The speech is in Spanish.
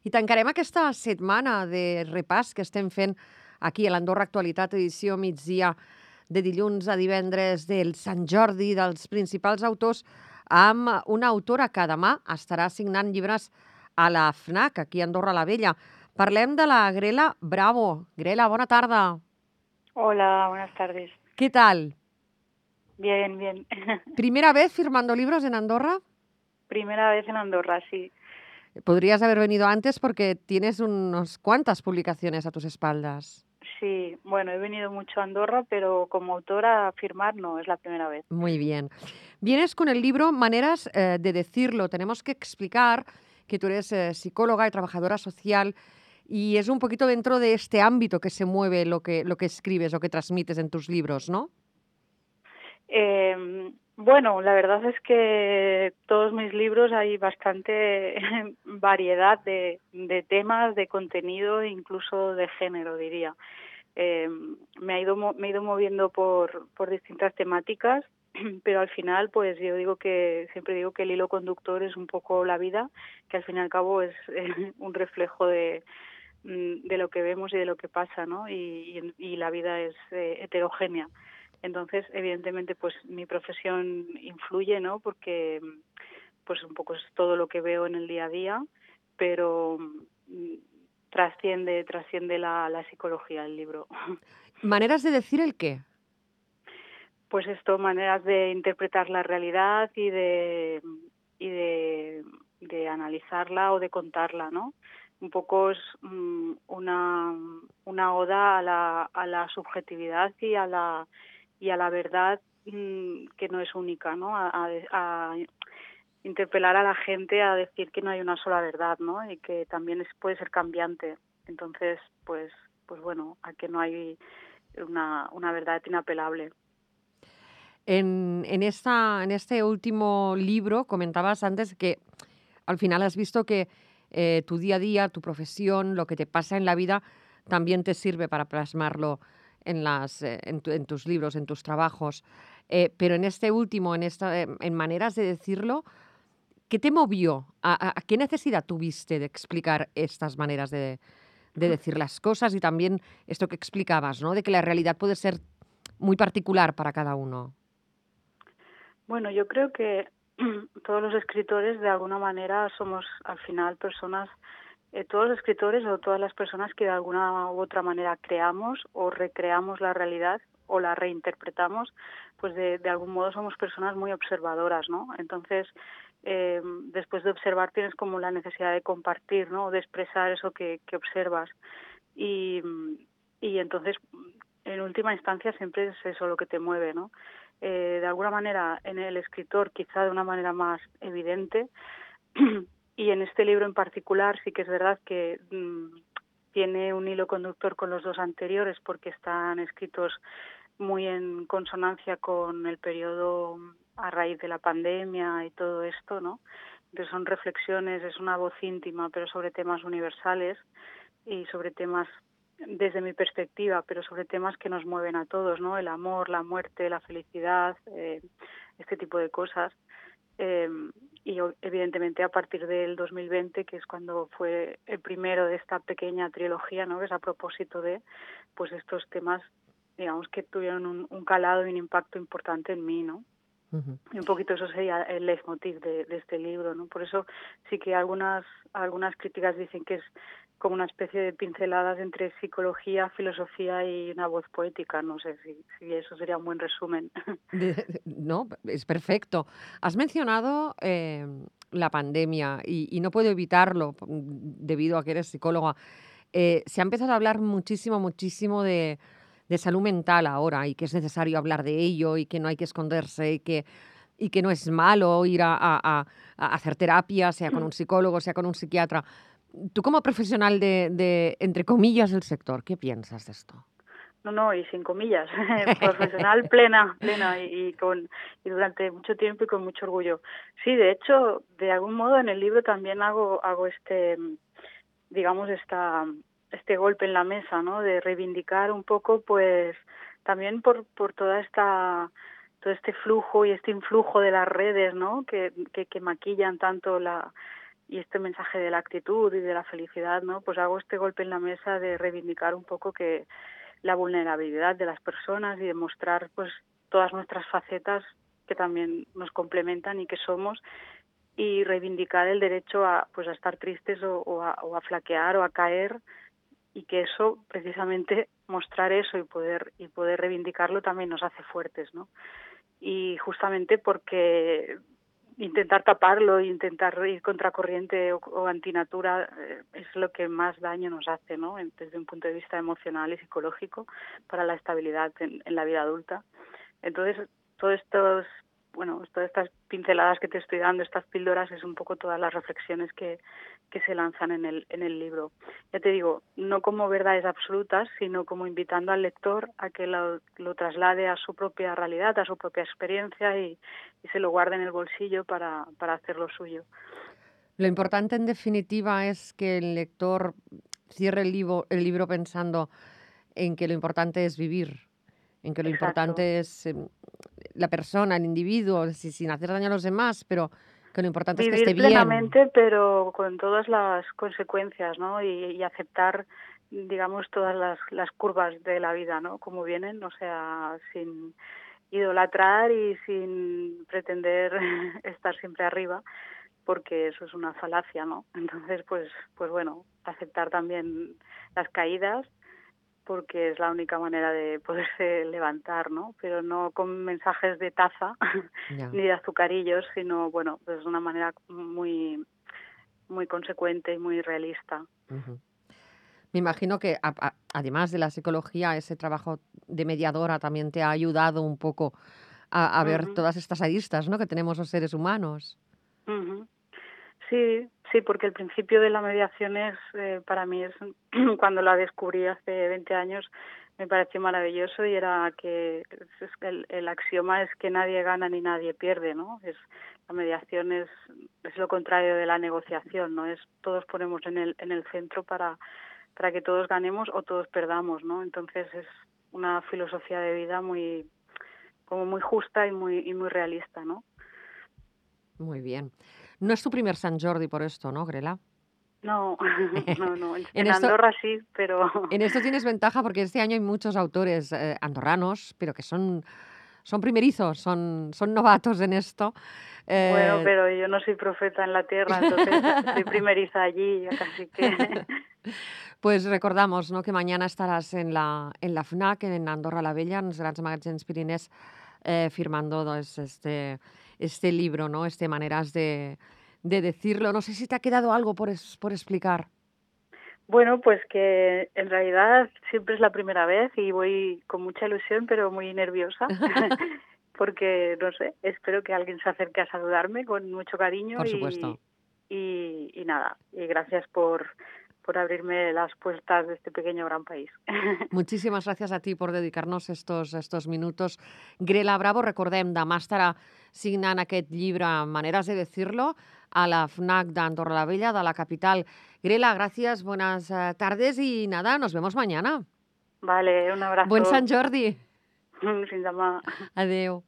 I tancarem aquesta setmana de repàs que estem fent aquí a l'Andorra Actualitat, edició migdia de dilluns a divendres del Sant Jordi, dels principals autors, amb una autora que demà estarà signant llibres a la FNAC, aquí a Andorra la Vella. Parlem de la Grela Bravo. Grela, bona tarda. Hola, buenas tardes. ¿Qué tal? Bien, bien. ¿Primera vez firmando libros en Andorra? Primera vez en Andorra, sí. Podrías haber venido antes porque tienes unas cuantas publicaciones a tus espaldas. Sí, bueno, he venido mucho a Andorra, pero como autora a firmar no, es la primera vez. Muy bien. Vienes con el libro Maneras eh, de decirlo. Tenemos que explicar que tú eres eh, psicóloga y trabajadora social y es un poquito dentro de este ámbito que se mueve lo que, lo que escribes, lo que transmites en tus libros, ¿no? Eh, bueno, la verdad es que todos mis libros hay bastante variedad de, temas, de contenido, incluso de género, diría. Eh, me, ha ido, me he ido moviendo por, por distintas temáticas, pero al final, pues yo digo que siempre digo que el hilo conductor es un poco la vida, que al fin y al cabo es un reflejo de, mm, de lo que vemos y de lo que pasa, ¿no? Y, y, y la vida es eh, heterogénea. Entonces, evidentemente, pues mi profesión influye, ¿no? Porque pues un poco es todo lo que veo en el día a día, pero mm, trasciende trasciende la, la psicología el libro. ¿Maneras de decir el qué? Pues esto, maneras de interpretar la realidad y de y de, de analizarla o de contarla, ¿no? Un poco es um, una, una oda a la, a la subjetividad y a la y a la verdad mmm, que no es única, ¿no? A, interpelar a la gente a decir que no hay una sola verdad, ¿no? Y que también puede ser cambiante. Entonces, pues, pues bueno, a que no hay una, una verdad inapelable. En, en, esta, en este último libro comentabas antes que al final has visto que eh, tu día a día, tu profesión, lo que te pasa en la vida, también te sirve para plasmarlo en, las, eh, en, tu, en tus libros, en tus trabajos. Eh, pero en este último, en, esta, en maneras de decirlo, ¿qué te movió? ¿A, a, a qué necesidad tuviste de explicar estas maneras de, de decir las cosas y también esto que explicabas, ¿no? De que la realidad puede ser muy particular para cada uno. Bueno, yo creo que todos los escritores de alguna manera somos al final personas eh, todos los escritores o todas las personas que de alguna u otra manera creamos o recreamos la realidad o la reinterpretamos, pues de, de algún modo somos personas muy observadoras, ¿no? Entonces, eh, después de observar tienes como la necesidad de compartir, ¿no? De expresar eso que, observas. Y, y entonces, en última instancia, siempre es eso lo que te mueve, ¿no? Eh, de alguna manera, en el escritor, quizá de una manera más evidente, y en este libro en particular sí que es verdad que mmm, tiene un hilo conductor con los dos anteriores porque están escritos muy en consonancia con el periodo a raíz de la pandemia y todo esto, ¿no? Entonces son reflexiones, es una voz íntima, pero sobre temas universales y sobre temas desde mi perspectiva, pero sobre temas que nos mueven a todos, ¿no? El amor, la muerte, la felicidad, eh, este tipo de cosas. Eh, y evidentemente a partir del 2020, que es cuando fue el primero de esta pequeña trilogía, ¿no? Que es a propósito de, pues estos temas, digamos que tuvieron un, un calado y un impacto importante en mí, ¿no? Uh -huh. Y un poquito eso sería el leitmotiv de, de este libro, ¿no? Por eso sí que algunas algunas críticas dicen que es como una especie de pinceladas entre psicología, filosofía y una voz poética. No sé si, si eso sería un buen resumen. No, es perfecto. Has mencionado eh, la pandemia y, y, no puedo evitarlo debido a que eres psicóloga. Eh, se ha empezado a hablar muchísimo, muchísimo de, de salud mental ahora y que es necesario hablar de ello y que no hay que esconderse y que y que no es malo ir a, a, a hacer terapia, sea con un psicólogo, sea con un psiquiatra. Tú como profesional de, de, entre comillas, del sector, ¿qué piensas de esto? No, no, y sin comillas, profesional plena, plena y, y, con y durante mucho tiempo y con mucho orgullo. Sí, de hecho, de algún modo en el libro también hago hago este, digamos esta este golpe en la mesa, ¿no? De reivindicar un poco, pues, también por por toda esta todo este flujo y este influjo de las redes, ¿no? Que que, que maquillan tanto la y este mensaje de la actitud y de la felicidad, ¿no? Pues hago este golpe en la mesa de reivindicar un poco que la vulnerabilidad de las personas y de mostrar pues todas nuestras facetas que también nos complementan y que somos y reivindicar el derecho a pues a estar tristes o, a, o a flaquear o a caer y que eso precisamente mostrar eso y poder y poder reivindicarlo también nos hace fuertes no y justamente porque intentar taparlo intentar ir contracorriente o, o antinatura eh, es lo que más daño nos hace no desde un punto de vista emocional y psicológico para la estabilidad en la vida adulta. Entonces todos estos bueno, todas estas pinceladas que te estoy dando, estas píldoras, es un poco todas las reflexiones que, que se lanzan en el, en el libro. Ya te digo, no como verdades absolutas, sino como invitando al lector a que lo, lo traslade a su propia realidad, a su propia experiencia y, y se lo guarde en el bolsillo para, para hacerlo suyo. Lo importante, en definitiva, es que el lector cierre el libro, el libro pensando en que lo importante es vivir, en que lo Exacto. importante es eh, la persona, el individuo, si, sin hacer daño a los demás, pero que lo importante Vivir es que esté plenamente, bien. pero con todas las consecuencias, ¿no? Y, y aceptar, digamos, todas las, las curvas de la vida, ¿no? Como vienen, o sea, sin idolatrar y sin pretender estar siempre arriba, porque eso es una falacia, ¿no? Entonces, pues, pues bueno, aceptar también las caídas porque es la única manera de poderse levantar, ¿no? Pero no con mensajes de taza ni de azucarillos, sino, bueno, pues de una manera muy muy consecuente y muy realista. Me imagino que, a- a- además de la psicología, ese trabajo de mediadora también te ha ayudado un poco a, a ver todas estas aristas ¿no? que tenemos los seres humanos. Sí, sí, porque el principio de la mediación es, eh, para mí, es cuando la descubrí hace 20 años, me pareció maravilloso y era que el, el axioma es que nadie gana ni nadie pierde, ¿no? Es la mediación es, es lo contrario de la negociación, ¿no? Es todos ponemos en el en el centro para para que todos ganemos o todos perdamos, ¿no? Entonces es una filosofía de vida muy como muy justa y muy y muy realista, ¿no? Muy bien. No es tu primer San Jordi por esto, ¿no, Grela? No, no, no. En, En esto- Andorra sí, pero En esto tienes ventaja porque este año hay muchos autores eh, andorranos, pero que son, son primerizos, son, son novatos en esto. bueno, Eh, pero yo no soy profeta en la tierra, entonces soy primeriza allí, así que Pues recordamos no, que mañana estaràs en la, en la FNAC, en Andorra la Vella, en els grans magatzems eh, firmando doncs, este, este libro, ¿no? este Maneras de, de decirlo. No sé si te ha quedado algo por, es- por explicar. bueno, pues que en realidad siempre es la primera vez y voy con mucha ilusión, pero muy nerviosa, porque no sé, espero que alguien se acerque a saludarme con mucho cariño Por y, supuesto. y, y nada, y gracias por por abrirme las puertas de este pequeño gran país. Muchísimas gracias a ti por dedicar-nos estos, estos minutos. Grela Bravo, recordem, demà estarà signant aquest llibre Maneras de decirlo a la FNAC d'Andorra la Vella, de la capital. Grela, gracias, buenas eh, tardes y nada, nos vemos mañana. Vale, un abrazo. Buen Sant Jordi. Fins demà. Adeu.